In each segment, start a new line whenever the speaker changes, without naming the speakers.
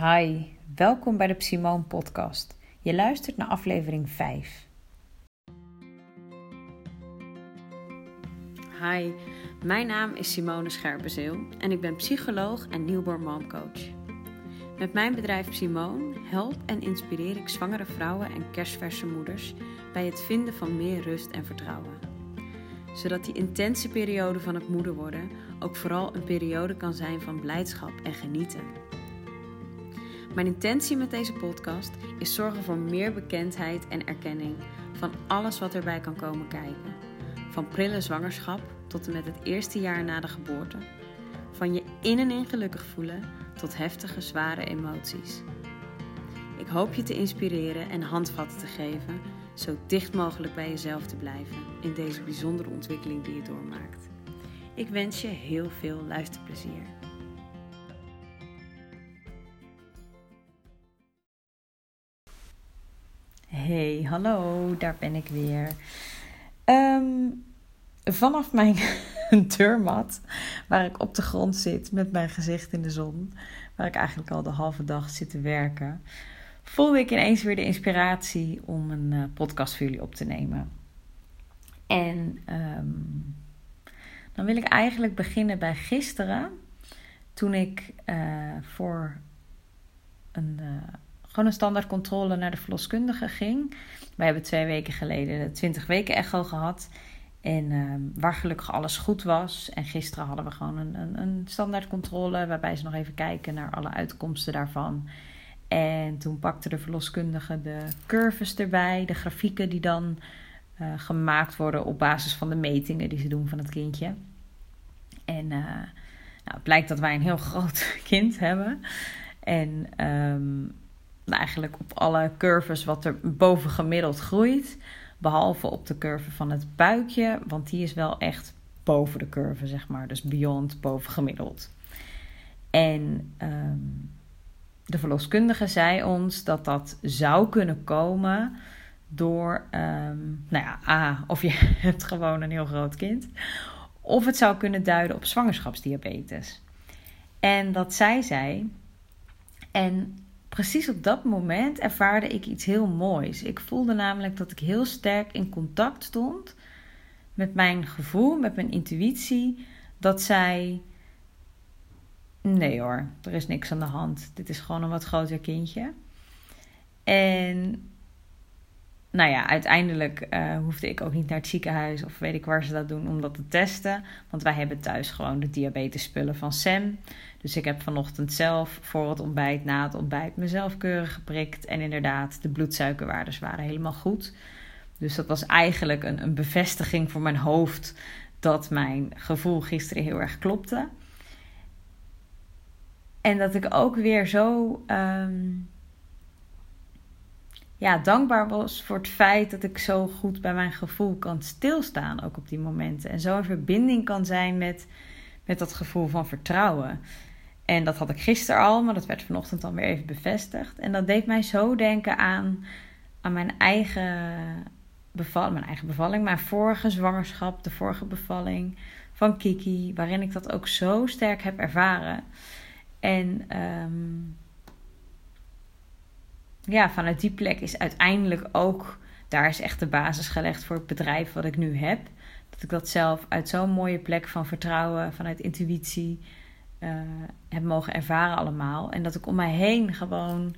Hi, welkom bij de Simone Podcast. Je luistert naar aflevering 5. Hi, mijn naam is Simone Scherpenzeel en ik ben psycholoog en newborn momcoach. Met mijn bedrijf Simone help en inspireer ik zwangere vrouwen en kerstverse moeders bij het vinden van meer rust en vertrouwen. Zodat die intense periode van het moeder worden ook vooral een periode kan zijn van blijdschap en genieten. Mijn intentie met deze podcast is zorgen voor meer bekendheid en erkenning van alles wat erbij kan komen kijken. Van prille zwangerschap tot en met het eerste jaar na de geboorte. Van je in en in gelukkig voelen tot heftige, zware emoties. Ik hoop je te inspireren en handvatten te geven, zo dicht mogelijk bij jezelf te blijven in deze bijzondere ontwikkeling die je doormaakt. Ik wens je heel veel luisterplezier. Hey, hallo, daar ben ik weer. Ehm, vanaf mijn deurmat, waar ik op de grond zit met mijn gezicht in de zon, waar ik eigenlijk al de halve dag zit te werken, voelde ik ineens weer de inspiratie om een uh, podcast voor jullie op te nemen. En ehm, dan wil ik eigenlijk beginnen bij gisteren, toen ik uh, voor een. Uh, gewoon een standaardcontrole naar de verloskundige ging. Wij hebben twee weken geleden de 20 weken echo gehad. En uh, waar gelukkig alles goed was. En gisteren hadden we gewoon een, een, een standaardcontrole. Waarbij ze nog even kijken naar alle uitkomsten daarvan. En toen pakte de verloskundige de curves erbij. De grafieken die dan uh, gemaakt worden op basis van de metingen die ze doen van het kindje. En uh, nou, het blijkt dat wij een heel groot kind hebben. En um, eigenlijk op alle curves wat er boven gemiddeld groeit. Behalve op de curve van het buikje, want die is wel echt boven de curve, zeg maar. Dus beyond, boven gemiddeld. En um, de verloskundige zei ons dat dat zou kunnen komen door, um, nou ja, A, of je hebt gewoon een heel groot kind. Of het zou kunnen duiden op zwangerschapsdiabetes. En dat zij zei. En precies op dat moment ervaarde ik iets heel moois. Ik voelde namelijk dat ik heel sterk in contact stond met mijn gevoel, met mijn intuïtie, dat zij. Nee hoor, er is niks aan de hand. Dit is gewoon een wat groter kindje. En nou ja, uiteindelijk uh, hoefde ik ook niet naar het ziekenhuis of weet ik waar ze dat doen om dat te testen. Want wij hebben thuis gewoon de diabetespullen van Sam. Dus ik heb vanochtend zelf voor het ontbijt, na het ontbijt, mezelf keurig geprikt. En inderdaad, de bloedsuikerwaardes waren helemaal goed. Dus dat was eigenlijk een, een bevestiging voor mijn hoofd dat mijn gevoel gisteren heel erg klopte. En dat ik ook weer zo. Um, ja, dankbaar was voor het feit dat ik zo goed bij mijn gevoel kan stilstaan, ook op die momenten. En zo in verbinding kan zijn met, met dat gevoel van vertrouwen. En dat had ik gisteren al, maar dat werd vanochtend dan weer even bevestigd. En dat deed mij zo denken aan, aan mijn eigen bevalling, mijn eigen bevalling, mijn vorige zwangerschap, de vorige bevalling van Kiki, waarin ik dat ook zo sterk heb ervaren. En um, ja, vanuit die plek is uiteindelijk ook, daar is echt de basis gelegd voor het bedrijf wat ik nu heb. Dat ik dat zelf uit zo'n mooie plek van vertrouwen, vanuit intuïtie uh, heb mogen ervaren allemaal. En dat ik om mij heen gewoon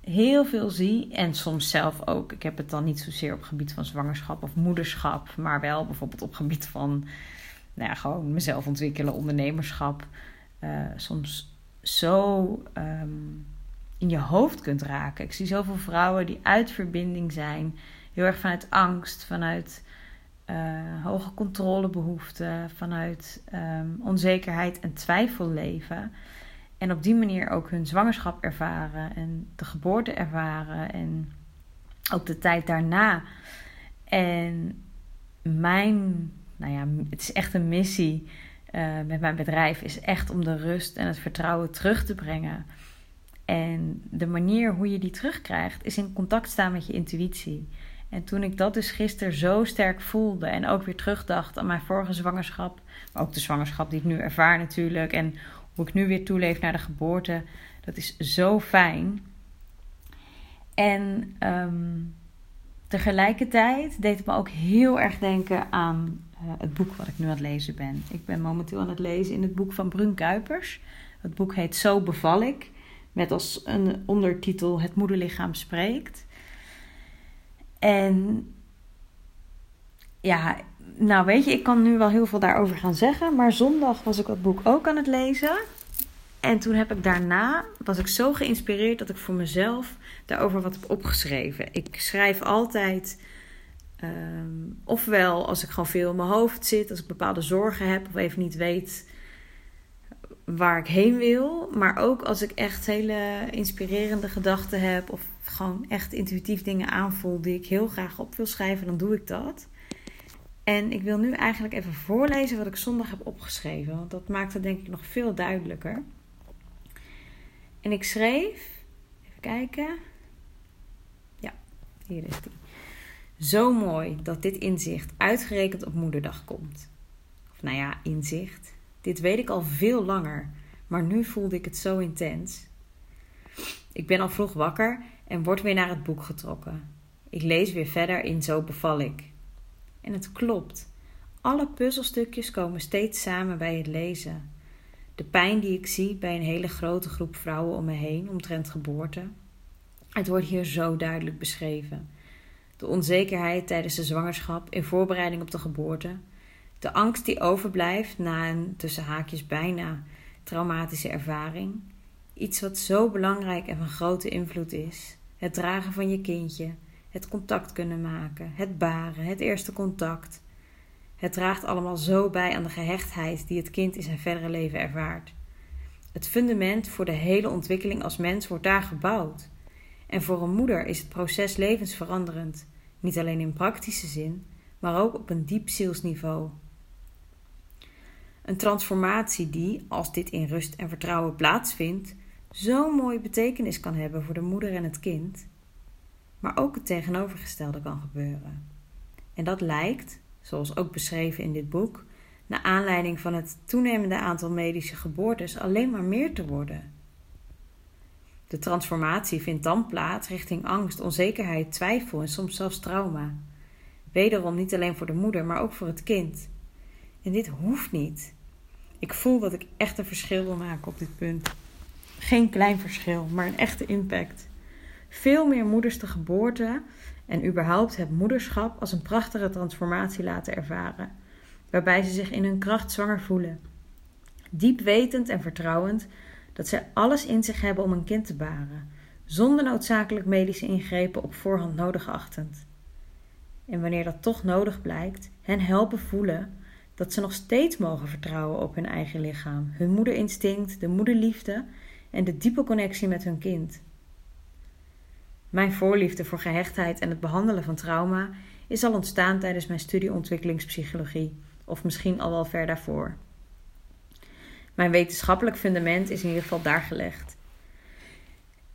heel veel zie. En soms zelf ook. Ik heb het dan niet zozeer op gebied van zwangerschap of moederschap. Maar wel bijvoorbeeld op gebied van nou ja, gewoon mezelf ontwikkelen, ondernemerschap. Uh, soms zo um, in je hoofd kunt raken. Ik zie zoveel vrouwen die uit verbinding zijn. Heel erg vanuit angst, vanuit uh, hoge controlebehoeften, vanuit um, onzekerheid en twijfel leven. En op die manier ook hun zwangerschap ervaren en de geboorte ervaren en ook de tijd daarna. En mijn, nou ja, het is echt een missie uh, met mijn bedrijf, is echt om de rust en het vertrouwen terug te brengen. En de manier hoe je die terugkrijgt, is in contact staan met je intuïtie. En toen ik dat dus gisteren zo sterk voelde en ook weer terugdacht aan mijn vorige zwangerschap, maar ook de zwangerschap die ik nu ervaar natuurlijk en hoe ik nu weer toeleef naar de geboorte, Dat is zo fijn. En ehm, tegelijkertijd deed het me ook heel erg denken aan eh, het boek wat ik nu aan het lezen ben. Ik ben momenteel aan het lezen in het boek van Brun Kuipers. Het boek heet Zo beval ik. Met als een ondertitel Het moederlichaam spreekt. En ja, nou weet je, ik kan nu wel heel veel daarover gaan zeggen. Maar zondag was ik dat boek ook aan het lezen. En toen heb ik daarna, was ik zo geïnspireerd dat ik voor mezelf daarover wat heb opgeschreven. Ik schrijf altijd, ehm, ofwel als ik gewoon veel in mijn hoofd zit, als ik bepaalde zorgen heb of even niet weet waar ik heen wil. Maar ook als ik echt hele inspirerende gedachten heb of gewoon echt intuïtief dingen aanvoel die ik heel graag op wil schrijven, dan doe ik dat. En ik wil nu eigenlijk even voorlezen wat ik zondag heb opgeschreven, want dat maakt het denk ik nog veel duidelijker. En ik schreef, even kijken. Ja, hier is die. Zo mooi dat dit inzicht uitgerekend op moederdag komt. Of nou ja, inzicht. Dit weet ik al veel langer, maar nu voelde ik het zo intens. Ik ben al vroeg wakker en word weer naar het boek getrokken. Ik lees weer verder in Zo beval ik. En het klopt. Alle puzzelstukjes komen steeds samen bij het lezen. De pijn die ik zie bij een hele grote groep vrouwen om me heen omtrent geboorte. Het wordt hier zo duidelijk beschreven. De onzekerheid tijdens de zwangerschap in voorbereiding op de geboorte. De angst die overblijft na een tussen haakjes bijna traumatische ervaring. Iets wat zo belangrijk en van grote invloed is. Het dragen van je kindje, het contact kunnen maken, het baren, het eerste contact. Het draagt allemaal zo bij aan de gehechtheid die het kind in zijn verdere leven ervaart. Het fundament voor de hele ontwikkeling als mens wordt daar gebouwd. En voor een moeder is het proces levensveranderend, niet alleen in praktische zin, maar ook op een diep zielsniveau. Een transformatie die, als dit in rust en vertrouwen plaatsvindt, zo'n mooie betekenis kan hebben voor de moeder en het kind, maar ook het tegenovergestelde kan gebeuren. En dat lijkt, zoals ook beschreven in dit boek, naar aanleiding van het toenemende aantal medische geboortes alleen maar meer te worden. De transformatie vindt dan plaats richting angst, onzekerheid, twijfel en soms zelfs trauma. Wederom niet alleen voor de moeder, maar ook voor het kind. En dit hoeft niet. Ik voel dat ik echt een verschil wil maken op dit punt. Geen klein verschil, maar een echte impact. Veel meer moeders te geboorte en überhaupt het moederschap als een prachtige transformatie laten ervaren, waarbij ze zich in hun kracht zwanger voelen. Diep wetend en vertrouwend dat zij alles in zich hebben om een kind te baren, zonder noodzakelijk medische ingrepen op voorhand nodig achtend. En wanneer dat toch nodig blijkt, hen helpen voelen dat ze nog steeds mogen vertrouwen op hun eigen lichaam, hun moederinstinct, de moederliefde en de diepe connectie met hun kind. Mijn voorliefde voor gehechtheid en het behandelen van trauma is al ontstaan tijdens mijn studie ontwikkelingspsychologie, of misschien al wel ver daarvoor. Mijn wetenschappelijk fundament is in ieder geval daar gelegd.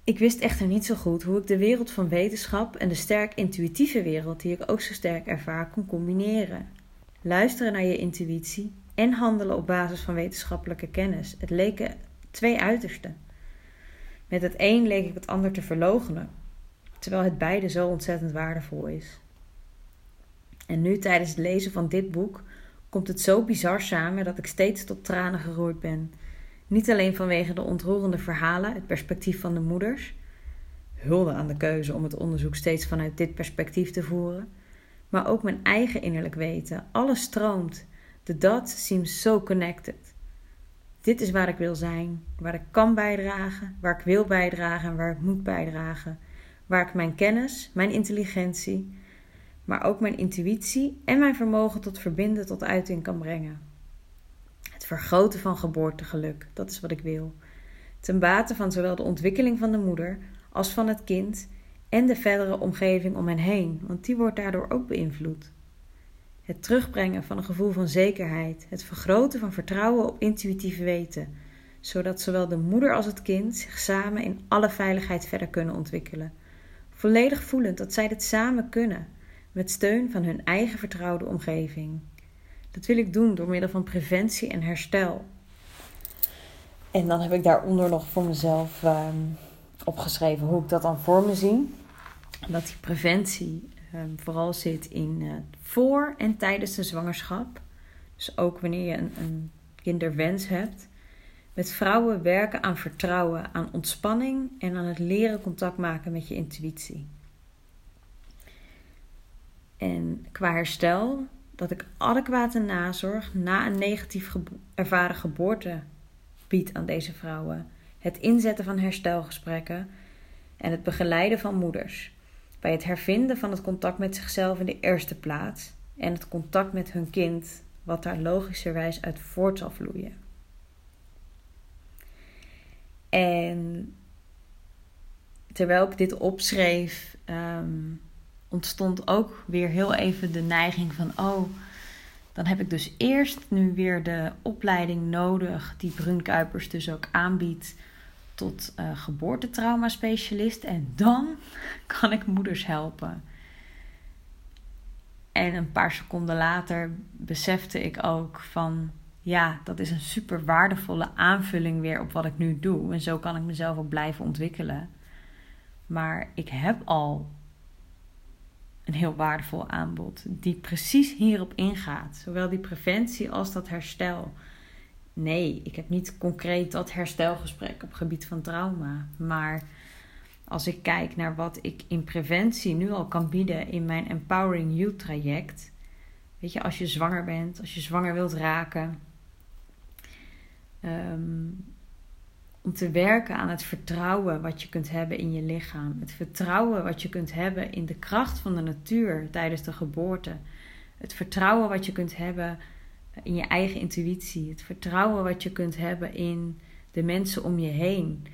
Ik wist echter niet zo goed hoe ik de wereld van wetenschap en de sterk intuïtieve wereld die ik ook zo sterk ervaar kon combineren. Luisteren naar je intuïtie en handelen op basis van wetenschappelijke kennis. Het leken twee uitersten. Met het een leek ik het ander te verloochenen, terwijl het beide zo ontzettend waardevol is. En nu tijdens het lezen van dit boek komt het zo bizar samen dat ik steeds tot tranen geroerd ben. Niet alleen vanwege de ontroerende verhalen, het perspectief van de moeders, hulde aan de keuze om het onderzoek steeds vanuit dit perspectief te voeren, maar ook mijn eigen innerlijk weten. Alles stroomt. De dat seems so connected. Dit is waar ik wil zijn, waar ik kan bijdragen, waar ik wil bijdragen en waar ik moet bijdragen. Waar ik mijn kennis, mijn intelligentie, maar ook mijn intuïtie en mijn vermogen tot verbinden tot uiting kan brengen. Het vergroten van geboortegeluk, dat is wat ik wil. Ten bate van zowel de ontwikkeling van de moeder als van het kind en de verdere omgeving om hen heen, want die wordt daardoor ook beïnvloed. Het terugbrengen van een gevoel van zekerheid, het vergroten van vertrouwen op intuïtief weten, zodat zowel de moeder als het kind zich samen in alle veiligheid verder kunnen ontwikkelen. Volledig voelend dat zij dit samen kunnen, met steun van hun eigen vertrouwde omgeving. Dat wil ik doen door middel van preventie en herstel. En dan heb ik daaronder nog voor mezelf ehm, opgeschreven hoe ik dat dan voor me zie. Dat die preventie vooral zit in uh, voor en tijdens de zwangerschap. Dus ook wanneer je een, een kinderwens hebt. Met vrouwen werken aan vertrouwen, aan ontspanning en aan het leren contact maken met je intuïtie. En qua herstel, dat ik adequate nazorg na een negatief ervaren geboorte bied aan deze vrouwen. Het inzetten van herstelgesprekken en het begeleiden van moeders. Bij het hervinden van het contact met zichzelf in de eerste plaats en het contact met hun kind, wat daar logischerwijs uit voort zal vloeien. En terwijl ik dit opschreef, ehm, ontstond ook weer heel even de neiging van: oh, dan heb ik dus eerst nu weer de opleiding nodig die Brun Kuipers dus ook aanbiedt tot uh, geboortetrauma-specialist. En dan kan ik moeders helpen. En een paar seconden later besefte ik ook van ja, dat is een super waardevolle aanvulling weer op wat ik nu doe. En zo kan ik mezelf ook blijven ontwikkelen. Maar ik heb al een heel waardevol aanbod die precies hierop ingaat. Zowel die preventie als dat herstel. Nee, ik heb niet concreet dat herstelgesprek op gebied van trauma. Maar als ik kijk naar wat ik in preventie nu al kan bieden in mijn Empowering You traject. Weet je, als je zwanger bent, als je zwanger wilt raken, Ehm, om te werken aan het vertrouwen wat je kunt hebben in je lichaam. Het vertrouwen wat je kunt hebben in de kracht van de natuur tijdens de geboorte. Het vertrouwen wat je kunt hebben in je eigen intuïtie. Het vertrouwen wat je kunt hebben in de mensen om je heen.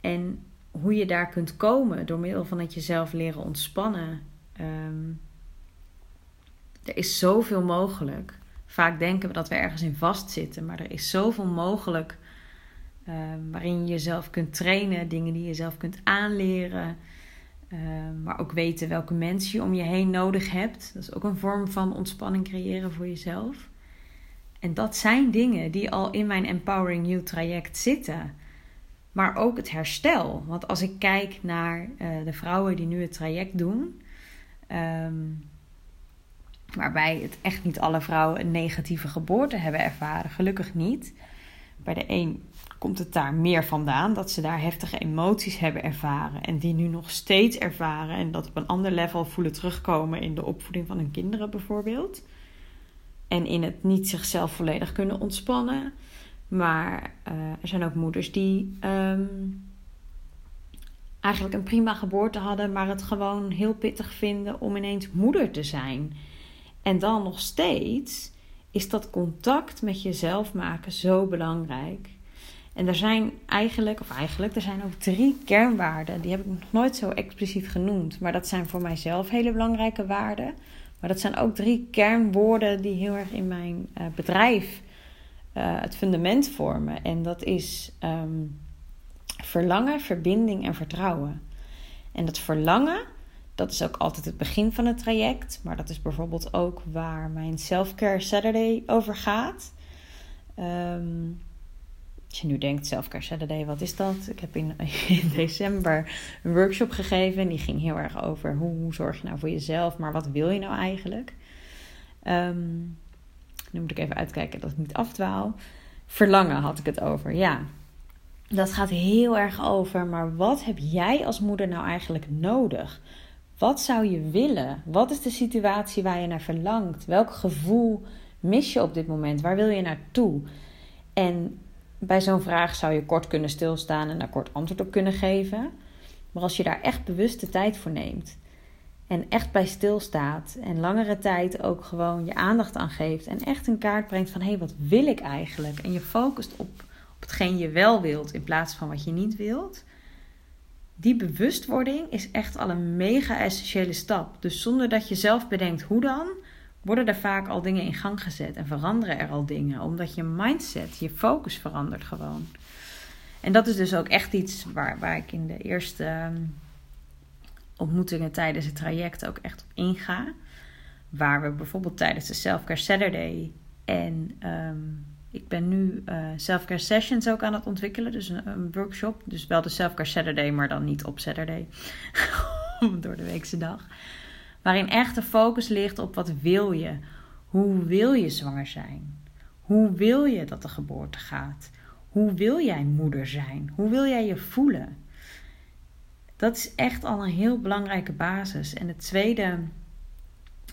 En hoe je daar kunt komen door middel van het jezelf leren ontspannen. Ehm, er is zoveel mogelijk. Vaak denken we dat we ergens in vastzitten, maar er is zoveel mogelijk uh, waarin je jezelf kunt trainen, dingen die je zelf kunt aanleren. Uh, maar ook weten welke mensen je om je heen nodig hebt. Dat is ook een vorm van ontspanning creëren voor jezelf. En dat zijn dingen die al in mijn Empowering You traject zitten. Maar ook het herstel. Want als ik kijk naar uh, de vrouwen die nu het traject doen. Um, Waarbij het echt niet alle vrouwen een negatieve geboorte hebben ervaren. Gelukkig niet. Bij de een komt het daar meer vandaan. Dat ze daar heftige emoties hebben ervaren. En die nu nog steeds ervaren. En dat op een ander level voelen terugkomen in de opvoeding van hun kinderen bijvoorbeeld. En in het niet zichzelf volledig kunnen ontspannen. Maar uh, er zijn ook moeders die um, eigenlijk een prima geboorte hadden. Maar het gewoon heel pittig vinden om ineens moeder te zijn. En dan nog steeds is dat contact met jezelf maken zo belangrijk. En er zijn eigenlijk, of eigenlijk, er zijn ook drie kernwaarden. Die heb ik nog nooit zo expliciet genoemd. Maar dat zijn voor mijzelf hele belangrijke waarden. Maar dat zijn ook drie kernwoorden die heel erg in mijn uh, bedrijf uh, het fundament vormen. En dat is um, verlangen, verbinding en vertrouwen. En dat verlangen, dat is ook altijd het begin van het traject. Maar dat is bijvoorbeeld ook waar mijn Self-Care Saturday over gaat. Um, als je nu denkt, Self-Care Saturday, wat is dat? Ik heb in, december een workshop gegeven. En die ging heel erg over hoe, zorg je nou voor jezelf. Maar wat wil je nou eigenlijk? Um, nu moet ik even uitkijken dat ik niet afdwaal. Verlangen had ik het over, ja. Dat gaat heel erg over, maar wat heb jij als moeder nou eigenlijk nodig? Wat zou je willen? Wat is de situatie waar je naar verlangt? Welk gevoel mis je op dit moment? Waar wil je naartoe? En bij zo'n vraag zou je kort kunnen stilstaan en daar kort antwoord op kunnen geven. Maar als je daar echt bewust de tijd voor neemt en echt bij stilstaat en langere tijd ook gewoon je aandacht aan geeft en echt een kaart brengt van hé, hey, wat wil ik eigenlijk? En je focust op, op hetgeen je wel wilt in plaats van wat je niet wilt die bewustwording is echt al een mega essentiële stap. Dus zonder dat je zelf bedenkt hoe dan, worden er vaak al dingen in gang gezet en veranderen er al dingen. Omdat je mindset, je focus verandert gewoon. En dat is dus ook echt iets waar, waar ik in de eerste ehm, ontmoetingen tijdens het traject ook echt op inga. Waar we bijvoorbeeld tijdens de Selfcare Saturday en um, Ik ben nu uh, self-care sessions ook aan het ontwikkelen. Dus een, een, workshop. Dus wel de self-care Saturday, maar dan niet op Saturday. Door de weekse dag. Waarin echt de focus ligt op wat wil je? Hoe wil je zwanger zijn? Hoe wil je dat de geboorte gaat? Hoe wil jij moeder zijn? Hoe wil jij je voelen? Dat is echt al een heel belangrijke basis. En het tweede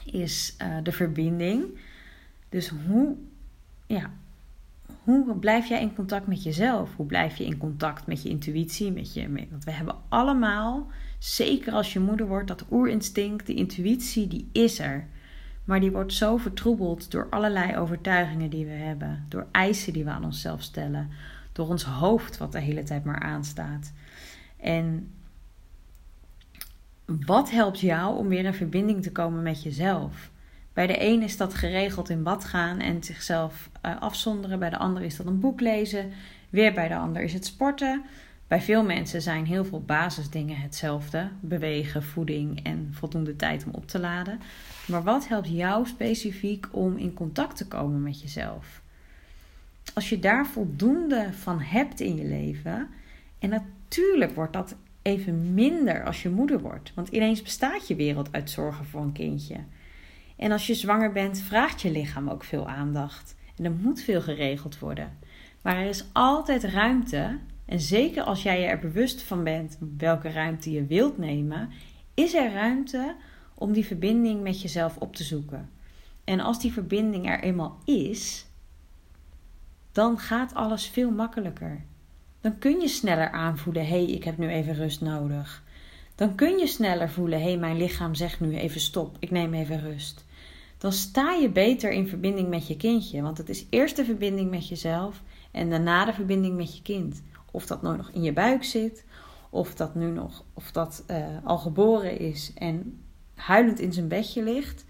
is uh, de verbinding. Dus hoe, ja, hoe blijf jij in contact met jezelf? Hoe blijf je in contact met je intuïtie? Met je, want we hebben allemaal, zeker als je moeder wordt, dat oerinstinct, die intuïtie, die is er. Maar die wordt zo vertroebeld door allerlei overtuigingen die we hebben, door eisen die we aan onszelf stellen, door ons hoofd wat de hele tijd maar aanstaat. En wat helpt jou om weer in verbinding te komen met jezelf? Bij de een is dat geregeld in bad gaan en zichzelf uh, afzonderen. Bij de ander is dat een boek lezen. Weer bij de ander is het sporten. Bij veel mensen zijn heel veel basisdingen hetzelfde: bewegen, voeding en voldoende tijd om op te laden. Maar wat helpt jou specifiek om in contact te komen met jezelf? Als je daar voldoende van hebt in je leven, en natuurlijk wordt dat even minder als je moeder wordt, want ineens bestaat je wereld uit zorgen voor een kindje. En als je zwanger bent, vraagt je lichaam ook veel aandacht. En er moet veel geregeld worden. Maar er is altijd ruimte. En zeker als jij je er bewust van bent welke ruimte je wilt nemen, is er ruimte om die verbinding met jezelf op te zoeken. En als die verbinding er eenmaal is, dan gaat alles veel makkelijker. Dan kun je sneller aanvoelen: hé, hey, ik heb nu even rust nodig. Dan kun je sneller voelen: hé, hey, mijn lichaam zegt nu even stop, ik neem even rust dan sta je beter in verbinding met je kindje. Want het is eerst de verbinding met jezelf en daarna de verbinding met je kind. Of dat nou nog in je buik zit, of dat nu nog, of dat uh, al geboren is en huilend in zijn bedje ligt.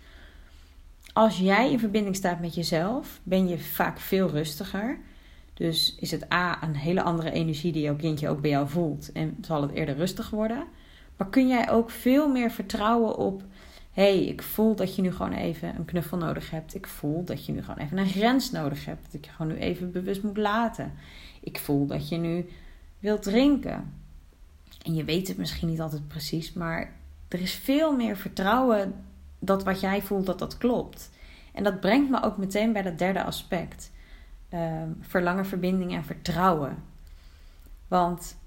Als jij in verbinding staat met jezelf, ben je vaak veel rustiger. Dus is het A een hele andere energie die jouw kindje ook bij jou voelt en zal het eerder rustig worden. Maar kun jij ook veel meer vertrouwen op hey, ik voel dat je nu gewoon even een knuffel nodig hebt. Ik voel dat je nu gewoon even een grens nodig hebt. Dat ik je gewoon nu even bewust moet laten. Ik voel dat je nu wilt drinken. En je weet het misschien niet altijd precies, maar er is veel meer vertrouwen dat wat jij voelt, dat dat klopt. En dat brengt me ook meteen bij dat derde aspect. Um, verlangen, verbinding en vertrouwen. Want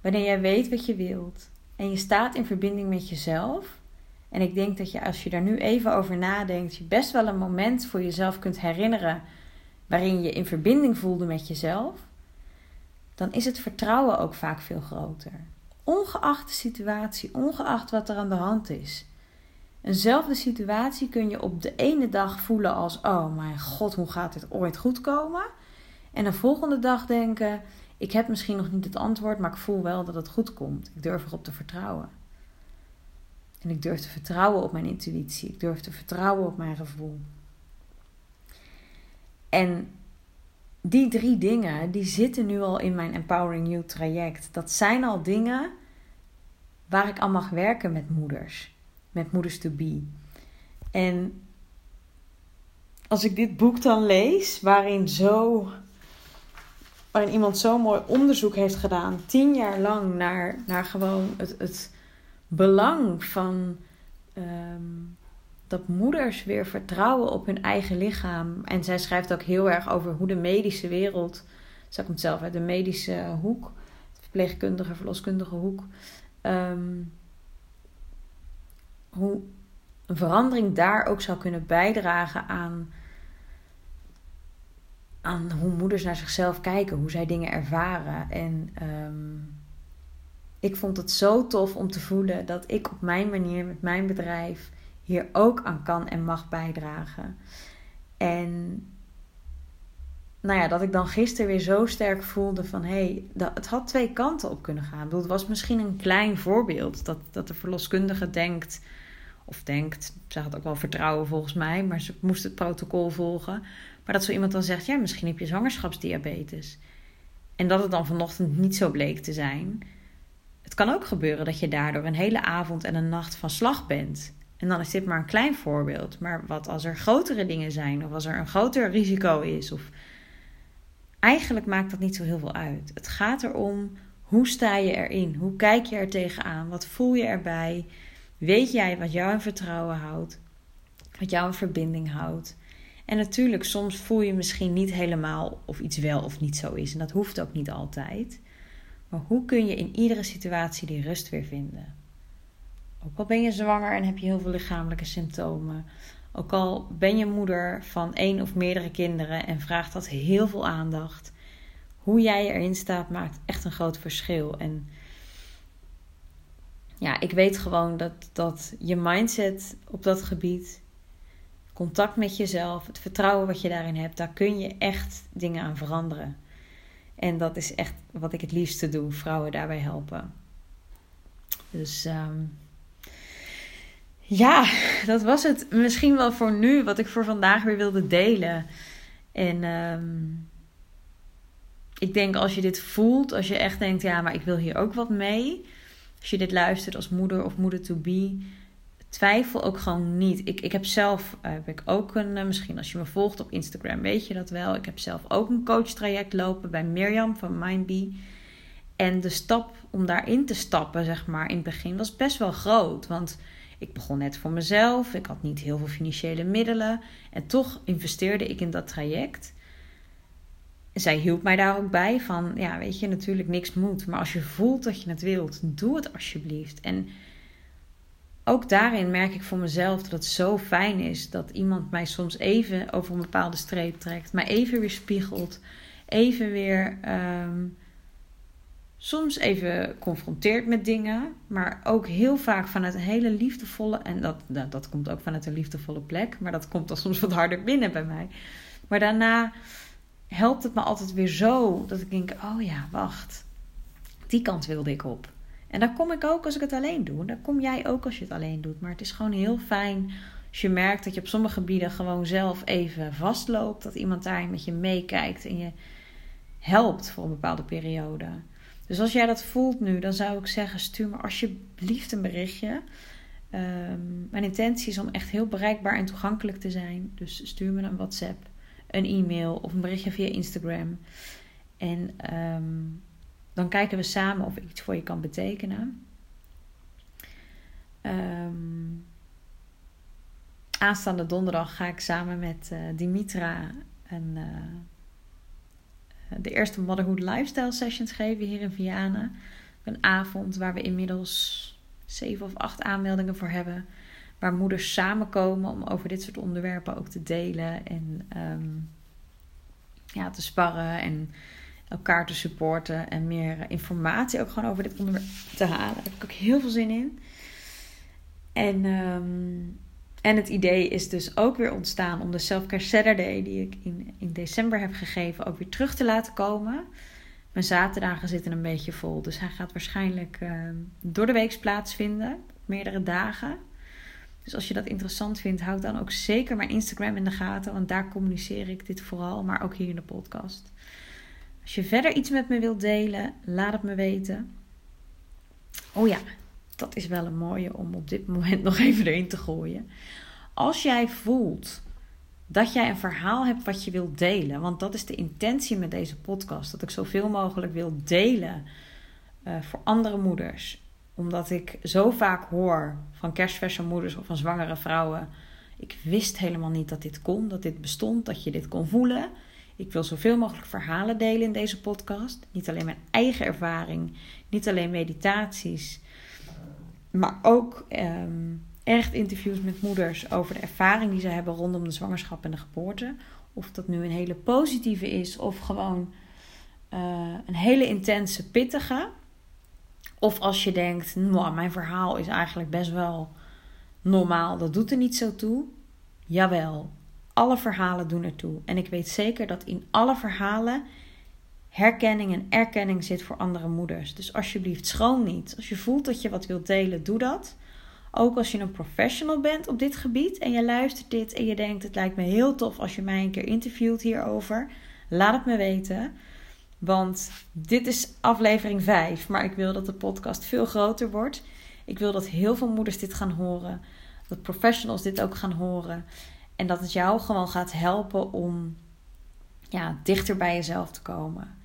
wanneer jij weet wat je wilt en je staat in verbinding met jezelf, en ik denk dat je als je daar nu even over nadenkt, je best wel een moment voor jezelf kunt herinneren waarin je in verbinding voelde met jezelf, dan is het vertrouwen ook vaak veel groter. Ongeacht de situatie, ongeacht wat er aan de hand is. Eenzelfde situatie kun je op de ene dag voelen als: oh mijn god, hoe gaat dit ooit goed komen? En de volgende dag denken: ik heb misschien nog niet het antwoord, maar ik voel wel dat het goed komt. Ik durf erop te vertrouwen. En ik durf te vertrouwen op mijn intuïtie. Ik durf te vertrouwen op mijn gevoel. En die drie dingen, die zitten nu al in mijn Empowering You traject. Dat zijn al dingen waar ik aan mag werken met moeders. Met moeders to be. En als ik dit boek dan lees, waarin zo waarin iemand zo mooi onderzoek heeft gedaan, tien jaar lang naar, naar gewoon het, het belang van ehm, dat moeders weer vertrouwen op hun eigen lichaam. En zij schrijft ook heel erg over hoe de medische wereld, zij komt zelf uit de medische hoek, verpleegkundige, verloskundige hoek, ehm, hoe een verandering daar ook zou kunnen bijdragen aan, aan hoe moeders naar zichzelf kijken, hoe zij dingen ervaren. En um, ik vond het zo tof om te voelen dat ik op mijn manier met mijn bedrijf hier ook aan kan en mag bijdragen. En nou ja, dat ik dan gisteren weer zo sterk voelde van hé, hey, het had twee kanten op kunnen gaan. Ik het was misschien een klein voorbeeld dat, dat de verloskundige denkt, of denkt, ze had ook wel vertrouwen volgens mij, maar ze moest het protocol volgen. Maar dat zo iemand dan zegt, ja, misschien heb je zwangerschapsdiabetes. En dat het dan vanochtend niet zo bleek te zijn. Het kan ook gebeuren dat je daardoor een hele avond en een nacht van slag bent. En dan is dit maar een klein voorbeeld. Maar wat als er grotere dingen zijn, of als er een groter risico is, of eigenlijk maakt dat niet zo heel veel uit. Het gaat erom hoe sta je erin? Hoe kijk je er tegenaan? Wat voel je erbij? Weet jij wat jou in vertrouwen houdt? Wat jou in verbinding houdt? En natuurlijk, soms voel je misschien niet helemaal of iets wel of niet zo is. En dat hoeft ook niet altijd. Maar hoe kun je in iedere situatie die rust weer vinden? Ook al ben je zwanger en heb je heel veel lichamelijke symptomen. Ook al ben je moeder van één of meerdere kinderen en vraagt dat heel veel aandacht. Hoe jij erin staat maakt echt een groot verschil. En ja, ik weet gewoon dat, dat je mindset op dat gebied, contact met jezelf, het vertrouwen wat je daarin hebt, daar kun je echt dingen aan veranderen. En dat is echt wat ik het liefste doe, vrouwen daarbij helpen. Dus um, ja, dat was het misschien wel voor nu wat ik voor vandaag weer wilde delen. En um, ik denk als je dit voelt, als je echt denkt, ja, maar ik wil hier ook wat mee. Als je dit luistert als moeder of moeder to be, twijfel ook gewoon niet. Ik, ik heb zelf, uh, heb ik ook een, uh, misschien als je me volgt op Instagram, weet je dat wel. Ik heb zelf ook een coachtraject lopen bij Mirjam van Mindbee. En de stap om daarin te stappen, zeg maar, in het begin was best wel groot. Want ik begon net voor mezelf, ik had niet heel veel financiële middelen. En toch investeerde ik in dat traject. Zij hielp mij daar ook bij van, ja, weet je, natuurlijk niks moet. Maar als je voelt dat je het wilt, doe het alsjeblieft. En ook daarin merk ik voor mezelf dat het zo fijn is dat iemand mij soms even over een bepaalde streep trekt, mij even weer spiegelt, even weer um, soms even confronteert met dingen, maar ook heel vaak vanuit een hele liefdevolle, en dat, dat, dat komt ook vanuit een liefdevolle plek, maar dat komt dan soms wat harder binnen bij mij. Maar daarna helpt het me altijd weer zo dat ik denk: oh ja, wacht, die kant wilde ik op. En daar kom ik ook als ik het alleen doe. En daar kom jij ook als je het alleen doet. Maar het is gewoon heel fijn als je merkt dat je op sommige gebieden gewoon zelf even vastloopt. Dat iemand daarin met je meekijkt en je helpt voor een bepaalde periode. Dus als jij dat voelt nu, dan zou ik zeggen: stuur me alsjeblieft een berichtje. Um, mijn intentie is om echt heel bereikbaar en toegankelijk te zijn. Dus stuur me een WhatsApp, een e-mail of een berichtje via Instagram. En um, dan kijken we samen of ik iets voor je kan betekenen. Um, aanstaande donderdag ga ik samen met uh, Dimitra een, uh, de eerste Motherhood Lifestyle Sessions geven hier in Vianen. Een avond waar we inmiddels zeven of acht aanmeldingen voor hebben. Waar moeders samenkomen om over dit soort onderwerpen ook te delen en um, ja, te sparren en elkaar te supporten en meer informatie ook gewoon over dit onderwerp te halen. Daar heb ik ook heel veel zin in. En, um, en het idee is dus ook weer ontstaan om de Selfcare Saturday, die ik in, in december heb gegeven, ook weer terug te laten komen. Mijn zaterdagen zitten een beetje vol, dus hij gaat waarschijnlijk uh, door de week plaatsvinden, meerdere dagen. Dus als je dat interessant vindt, houd dan ook zeker mijn Instagram in de gaten, want daar communiceer ik dit vooral, maar ook hier in de podcast. Als je verder iets met me wilt delen, laat het me weten. Oh ja, dat is wel een mooie om op dit moment nog even erin te gooien. Als jij voelt dat jij een verhaal hebt wat je wilt delen, want dat is de intentie met deze podcast, dat ik zoveel mogelijk wil delen uh, voor andere moeders, omdat ik zo vaak hoor van kerstverse moeders of van zwangere vrouwen. Ik wist helemaal niet dat dit kon, dat dit bestond, dat je dit kon voelen. Ik wil zoveel mogelijk verhalen delen in deze podcast. Niet alleen mijn eigen ervaring, niet alleen meditaties, maar ook um, echt interviews met moeders over de ervaring die ze hebben rondom de zwangerschap en de geboorte. Of dat nu een hele positieve is of gewoon uh, een hele intense, pittige. Of als je denkt, nou, mijn verhaal is eigenlijk best wel normaal, dat doet er niet zo toe. Jawel, alle verhalen doen ertoe. En ik weet zeker dat in alle verhalen herkenning en erkenning zit voor andere moeders. Dus alsjeblieft, schroom niet. Als je voelt dat je wat wilt delen, doe dat. Ook als je een professional bent op dit gebied en je luistert dit en je denkt: het lijkt me heel tof als je mij een keer interviewt hierover. Laat het me weten. Want dit is aflevering 5, maar ik wil dat de podcast veel groter wordt. Ik wil dat heel veel moeders dit gaan horen. Dat professionals dit ook gaan horen. En dat het jou gewoon gaat helpen om ja, dichter bij jezelf te komen.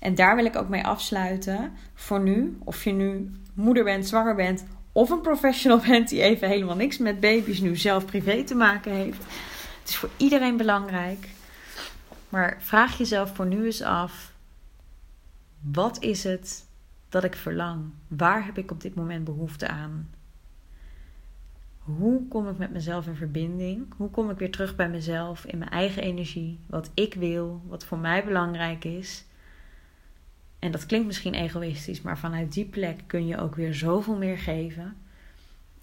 En daar wil ik ook mee afsluiten. Voor nu, of je nu moeder bent, zwanger bent, of een professional bent die even helemaal niks met baby's nu zelf privé te maken heeft. Het is voor iedereen belangrijk. Maar vraag jezelf voor nu eens af: wat is het dat ik verlang? Waar heb ik op dit moment behoefte aan? Hoe kom ik met mezelf in verbinding? Hoe kom ik weer terug bij mezelf in mijn eigen energie? Wat ik wil, wat voor mij belangrijk is. En dat klinkt misschien egoïstisch, maar vanuit die plek kun je ook weer zoveel meer geven.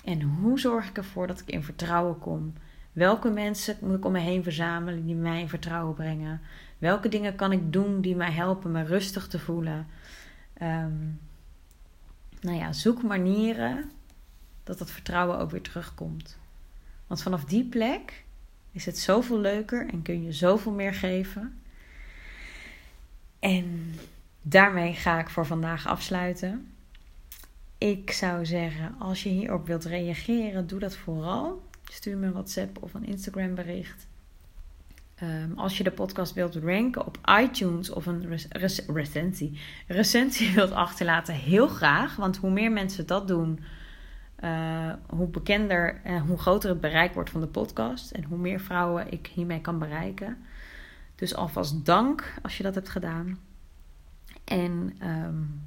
En hoe zorg ik ervoor dat ik in vertrouwen kom? Welke mensen moet ik om me heen verzamelen die mij in vertrouwen brengen? Welke dingen kan ik doen die mij helpen me rustig te voelen? Um, nou ja, zoek manieren dat dat vertrouwen ook weer terugkomt. Want vanaf die plek is het zoveel leuker en kun je zoveel meer geven. En daarmee ga ik voor vandaag afsluiten. Ik zou zeggen, als je hierop wilt reageren, doe dat vooral. Stuur me een WhatsApp of een Instagram bericht. Ehm, als je de podcast wilt ranken op iTunes of een recensie, recensie wilt achterlaten, heel graag. Want hoe meer mensen dat doen, uh, hoe bekender en hoe groter het bereik wordt van de podcast. En hoe meer vrouwen ik hiermee kan bereiken. Dus alvast dank als je dat hebt gedaan. En um,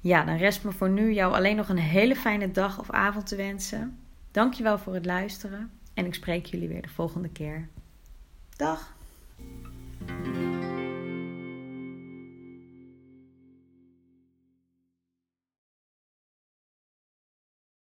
ja, dan rest me voor nu jou alleen nog een hele fijne dag of avond te wensen. Dankjewel voor het luisteren. En ik spreek jullie weer de volgende keer. Dag!